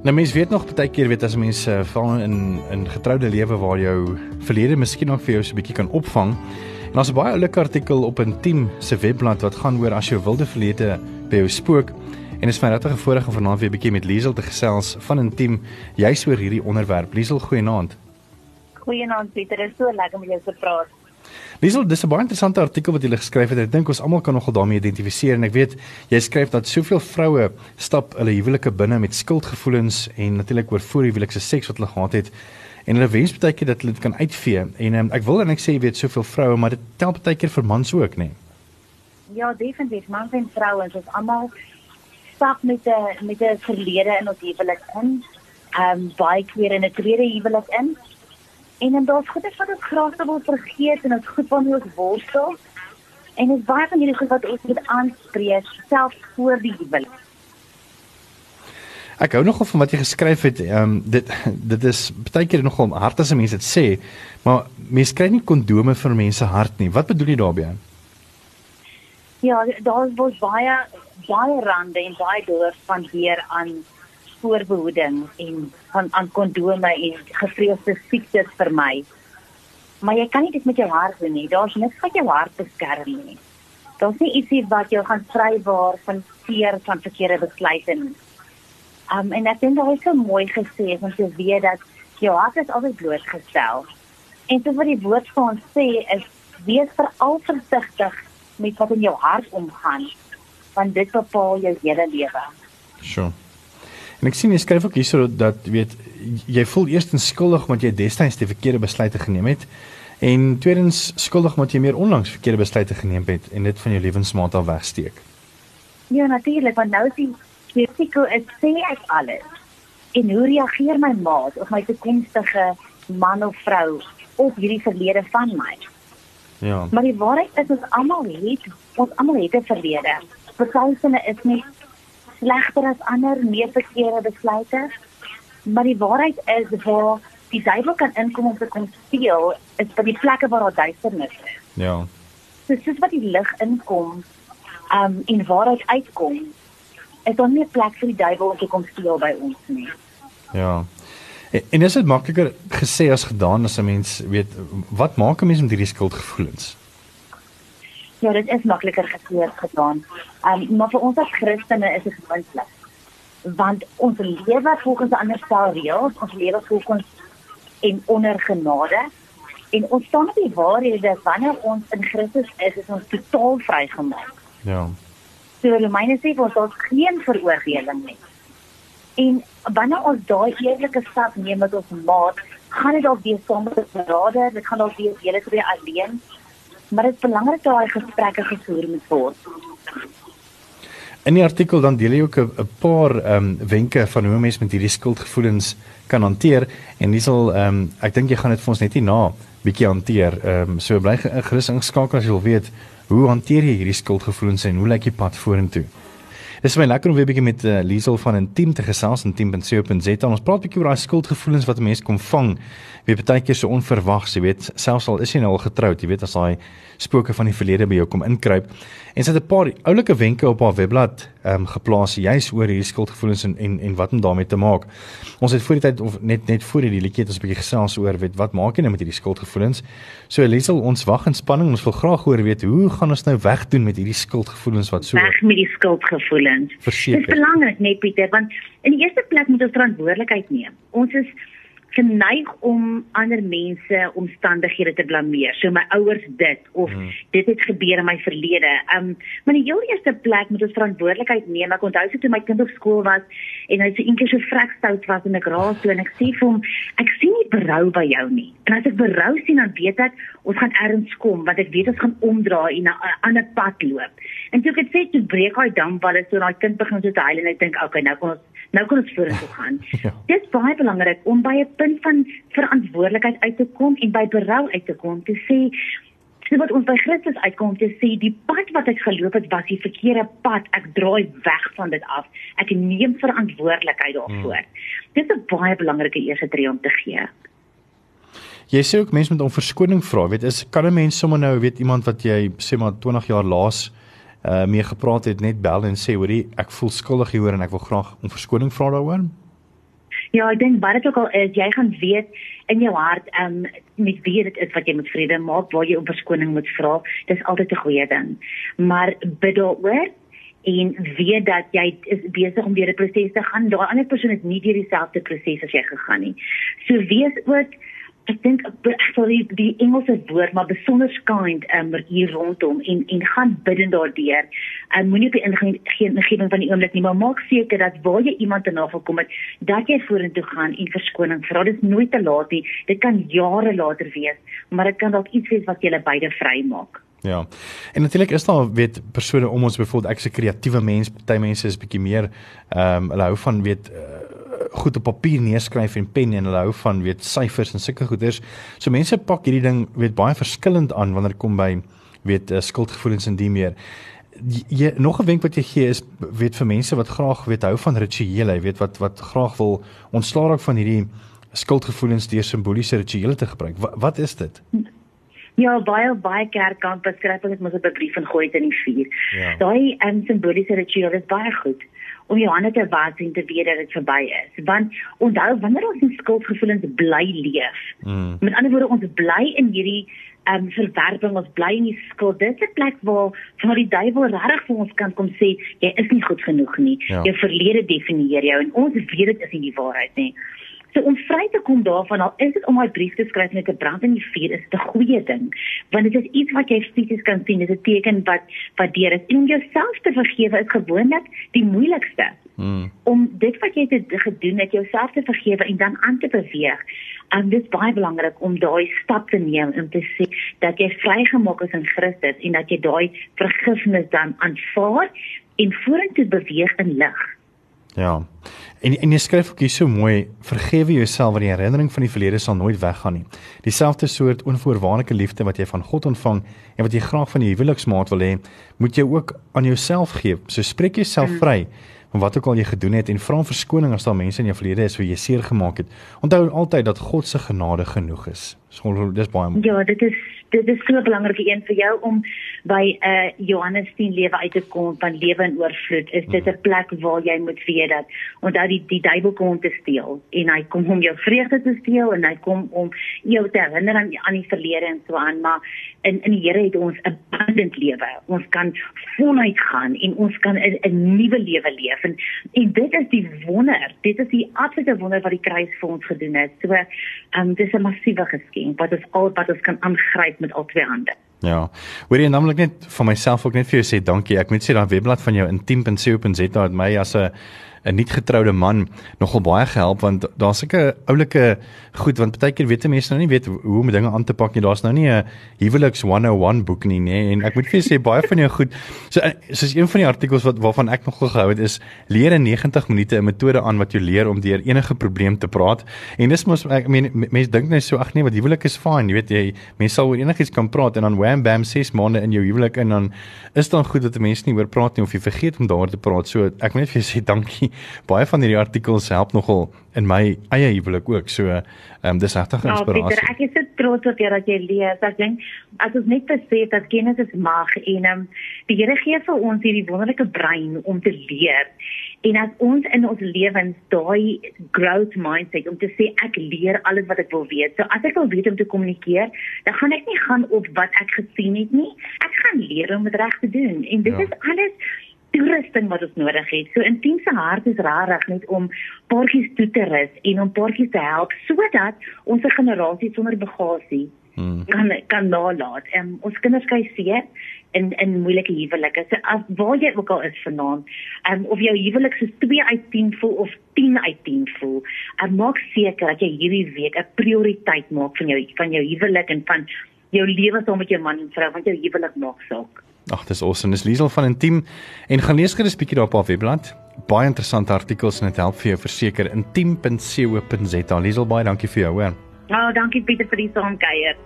Nou mense weet nog baie keer weet as mense uh, val in in getroude lewe waar jou verlede miskien nog vir jou so 'n bietjie kan opvang. En daar's 'n baie oulike artikel op 'n team se webblad wat gaan oor as jou wilde verlede by jou spook. En dit is my regtig 'n voorreg om vanaand weer 'n bietjie met Liesel te gesels van 'n team juis oor hierdie onderwerp. Liesel, goeienaand. Goeienaand Pieter, is so lekker om jou te praat. Liesel, dis 'n baie interessante artikel wat jy geskryf het. Ek dink ons almal kan nogal daarmee identifiseer en ek weet jy skryf dat soveel vroue stap hulle huwelike binne met skuldgevoelens en natuurlik oor voorhuwelikse seks wat hulle gehad het en hulle wens baie keer dat hulle dit kan uitvee. En um, ek wil en ek sê jy weet soveel vroue, maar dit tel baie keer vir mans ook, nê? Nee? Ja, definitief. Mans en vrouens is almal stap met 'n met 'n verlede in ons huwelik in. Ehm um, baie keer in 'n tweede huwelik in. En dan daar's goeie wat ons graag wil vergeet en ons goed van ons worstel. En dit is baie van hierdie goed wat ons moet aanspreek self voor die huwelik. Ek hou nogal van wat jy geskryf het. Ehm um, dit dit is baie keer nogal hard as mense dit sê, maar mense kry nie kondome vir mense hart nie. Wat bedoel jy daarmee? Ja, daar was baie baie rande en baie deur van hier aan voorbehoeding en van aan kondome en gevreesde siektes vir my. Maar jy kan nie dit met jou hart doen nie. Daar's niks wat jou hart beskerm nie. Daar's nie ietsie wat jou gaan vrywaar van seer van verkeerde besluite nie. Um en ek dink daar is so mooi gesê om te weet dat jou hart is altyd blootgestel. En so wat die woord vir ons sê is wees veral versigtig met wat in jou hart omgaan want dit bepaal jou hele lewe. Sure. En ek sien jy skryf ook hierso dat weet jy voel eerstens skuldig omdat jy destyds die verkeerde besluite geneem het en tweedens skuldig omdat jy meer onlangs verkeerde besluite geneem het en dit van jou lewensmaat af wegsteek. Ja natuurlik want nou sien risiko is sê ek alles. En hoe reageer my maat of my toekomstige man of vrou op hierdie verlede van my? Ja. Maar die waarheid is ons almal het ons almal het 'n verlede. Partyse is nie slegter as ander, meer verkeerde besluite. Maar die waarheid is waar die duiwel kan inkom om te kom steel, is by die plekke waar daar duisternis is. Ja. So soos wat die lig inkom, um en waaruit uitkom, is daar nie 'n plek vir die duiwel om te kom steel by ons nie. Ja. En, en is dit makliker gesê as gedaan as 'n mens weet wat maak 'n mens met hierdie skuldgevoelens? Ja, dit is makliker as gedaan. Um maar vir ons as Christene is dit moontlik. Want ons lewe volgens 'n ander stel reëls, ons lewe volgens en onder genade. En ons staan op die waarheid dat wanneer ons in Christus is, is ons totaal vrygemaak. Ja. So Romeine sê ons daar's geen veroordeling nie. En wanneer ons daai eerlike stap neem met ons maat, gaan dit dalk weer saam met 'n broeder, dit gaan dalk weer julle twee alleen maar dit is belangrik dat daai gesprekke gevoer moet word. In die artikel dan deel jy ook 'n paar ehm um, wenke van hoe mense met hierdie skuldgevoelens kan hanteer en dis al ehm um, ek dink jy gaan dit vir ons net hier na bietjie hanteer. Ehm um, so bly gerus ingeskakel as jy wil weet hoe hanteer jy hierdie skuldgevoelens en hoe lyk jy pad vorentoe? Dis my lekker om weer 'n bietjie met uh, Liesel van 'n team te gesels en team.co.za. Ons praat 'n bietjie oor daai skuldgevoelens wat mense kom vang. Wie baie keer so onverwags, jy weet, selfs al is jy nou al getroud, jy weet as daai spooke van die verlede by jou kom inkruip. En sy het 'n paar oulike wenke op haar webblad ehm um, geplaas juis oor hierdie skuldgevoelens en en en wat om daarmee te maak. Ons het voor die tyd of net net voor die liedjie het ons 'n bietjie gesels oor weet wat maak jy nou met hierdie skuldgevoelens? So Liesel, ons wag in spanning. Ons wil graag hoor weet hoe gaan ons nou wegdoen met hierdie skuldgevoelens wat so Weg met die skuldgevoelens. Verseker. Dit is belangrik, net Pieter, want in die eerste plek moet ons verantwoordelikheid neem. Ons is geneig om ander mense omstandighede te blameer. So my ouers dit of hmm. dit het gebeur in my verlede. Um maar die heel eerste plek moet ons verantwoordelikheid neem. Ek onthou so toe my kind op skool was en hy so eendag so vrek stout was en ek raas toe en ek sê vir hom ek sien nie berou by jou nie. En as ek berou sien dan weet ek ons gaan ergens kom want ek weet ons gaan omdraai en 'n ander pad loop. En toe ek dit sê toe breek hy dan is so daai kind begin so te huil en ek dink okay nou kom ons nou kan ons vorentoe gaan. ja. Dit is baie belangrik om by 'n punt van verantwoordelikheid uit te kom en by berou uit te kom te sê so wat ons by Christus uitkom te sê die pad wat ek geloop het was die verkeerde pad. Ek draai weg van dit af. Ek neem verantwoordelikheid daarvoor. Hmm. Dit is 'n baie belangrike eerste tree om te gee. Jy sê ook mense moet om verskoning vra, weet is kan 'n mens sommer nou weet iemand wat jy sê maar 20 jaar laas uh mee gepraat het net bel en sê hoorie ek voel skuldig hieroor en ek wil graag om verskoning vra daaroor. Ja, ek dink baie ook al is jy gaan weet in jou hart um, met wie dit is wat jy moet vrede maak, waar jy om verskoning moet vra. Dis altyd 'n goeie ding. Maar bid daaroor en weet dat jy is besig om deur 'n proses te gaan. Daai ander persoon het nie deur dieselfde proses as jy gegaan nie. So wees ook ek dink sorry die Engelse woord maar besonder kind um, hier rondom en en gaan bidden daardeur. En moenie op die ingewing van die oomblik nie, maar maak seker dat waar jy iemand te nagekom het, dat jy vorentoe gaan en verskoning vra. Dit is nooit te laat nie. Dit kan jare later wees, maar dit kan dalk iets wees wat julle beide vrymaak. Ja. En natuurlik is daar weet persone om ons byvoorbeeld ek's 'n kreatiewe mens, party mense is bietjie meer ehm um, hulle hou van weet uh, goed op papier neerskryf en pen en hulle hou van weet syfers en sulke goeders. So mense pak hierdie ding weet baie verskillend aan wanneer dit kom by weet uh, skuldgevoelens en die meer. Jy nog 'n wenk wat jy gee is weet vir mense wat graag weet hou van rituele, weet wat wat graag wil ontslaa raak van hierdie skuldgevoelens deur simboliese rituele te gebruik. Wat, wat is dit? Ja, baie baie kerkkampe skryf ons mos op 'n brief en gooi dit in die vuur. Ja. Daai um, simboliese rituele is baie goed om jou hande te was en te weet dat dit verby is. Want onthou wanneer ons in skuldgevoelens bly leef. Mm. Met ander woorde ons bly in hierdie ehm um, verwerping ons bly in die skuld. Dit is 'n plek waar waar die duiwel regtig vir ons kan kom sê jy is nie goed genoeg nie. Ja. Jou verlede definieer jou en ons weet dit is nie die waarheid nie. So om vry te kom daarvan al is dit om 'n brief te skryf met 'n brand in die vuur is 'n goeie ding. Want dit is iets wat jy fisies kan sien dit is 'n teken wat wat deur is. En om jouself te vergewe is gewoonlik die moeilikste. Hmm. om dit wat jy het gedoen het jouself te vergewe en dan aan te beweeg en dit is baie belangrik om daai stap te neem om te sê dat jy vrygemaak is in Christus en dat jy daai vergifnis dan aanvaar en vorentoe beweeg in lig Ja. En en jy skryf ook hier so mooi: Vergewe jouself want die herinnering van die verlede sal nooit weggaan nie. Dieselfde soort onvoorwaardelike liefde wat jy van God ontvang en wat jy graag van die huweliksmaat wil hê, moet jy ook aan jouself gee. So spreek jouself mm. vry van wat ook al jy gedoen het en vra verskoning as daar mense in jou verlede is wie jy seer gemaak het. Onthou altyd dat God se genade genoeg is. So dis baie Ja, dit is dit is so 'n belangrike een vir jou om by 'n uh, Johannes 10 lewe uit te kom van lewe in oorvloed. Is dit 'n mm. plek waar jy moet weet dat onthou die die duiwel kom om te steel en hy kom om jou vreugde te steel en hy kom om jou te herinner aan aan die verlede en so aan, maar in in die Here het ons 'n abundant lewe. Ons kan voluit gaan en ons kan 'n 'n nuwe lewe leef en en dit is die wonder. Dit is die absolute wonder wat die kruis vir ons gedoen het. So, ehm um, dis 'n massiewe geskenk wat ons al wat ons kan aangryp met al twee hande. Ja. Hoorie en naamlik net vir myself ook net vir jou sê dankie. Ek moet sê daai webblad van jou intiem.co.za het my as 'n 'n nie getroude man nogal baie gehelp want daar's sulke oulike goed want baie keer weet mense nou nie weet hoe om dinge aan te pak nie. Daar's nou nie 'n huweliks 101 boek nie, nê? En ek moet vir julle sê baie van jou goed. So eh, soos een van die artikels wat waarvan ek nogal gehou het is leer in 90 minute 'n metode aan wat jou leer om deur enige probleem te praat. En dis mos ek meen mense dink net so ag nee, wat huwelik is fyn, jy weet jy mense sal oor enigiets kan praat en dan wham bam 6 maande in jou huwelik en dan is dan goed dat mense nie oor praat nie of jy vergeet om daaroor te praat. So ek moet net vir julle sê dankie baie van hierdie artikels help nogal in my eie huwelik ook. So ehm um, dis regtig nou, inspirasie. Ja, Pieter, ek is so trots op jou dat jy lees. Ek dink as ons net besef dat kennis is mag en ehm um, die Here gee vir ons hierdie wonderlike brein om te leer. En as ons in ons lewens daai growth mindset om te sê ek leer alles wat ek wil weet. So as ek wil weet om te kommunikeer, dan gaan ek nie gaan op wat ek gesien het nie. Ek gaan leer om dit reg te doen. En dit ja. is alles toerusting wat ons nodig het. So intiem se hart is rarig net om paartjies toe te rus en om paartjies te help sodat ons generasie sonder bagasie hmm. kan kan nalat. En ons kinders kan sien in in moeilike huwelike. So as waar jy ook al is vanaand, um, of jou huwelik so 2 uit 10 voel of 10 uit 10 voel, um, maak seker dat jy hierdie week 'n prioriteit maak van jou van jou huwelik en van jou lewe saam met jou man en vrou want jou huwelik maak saak. Ag, dis awesome. Dis Liesel van Intiem en gaan lees gerus bietjie daarop op webblad. Baie interessante artikels en dit help vir jou verseker intiem.co.za. Liesel, baie dankie vir jou, hoor. Nou, oh, dankie Pieter vir die saamkuier.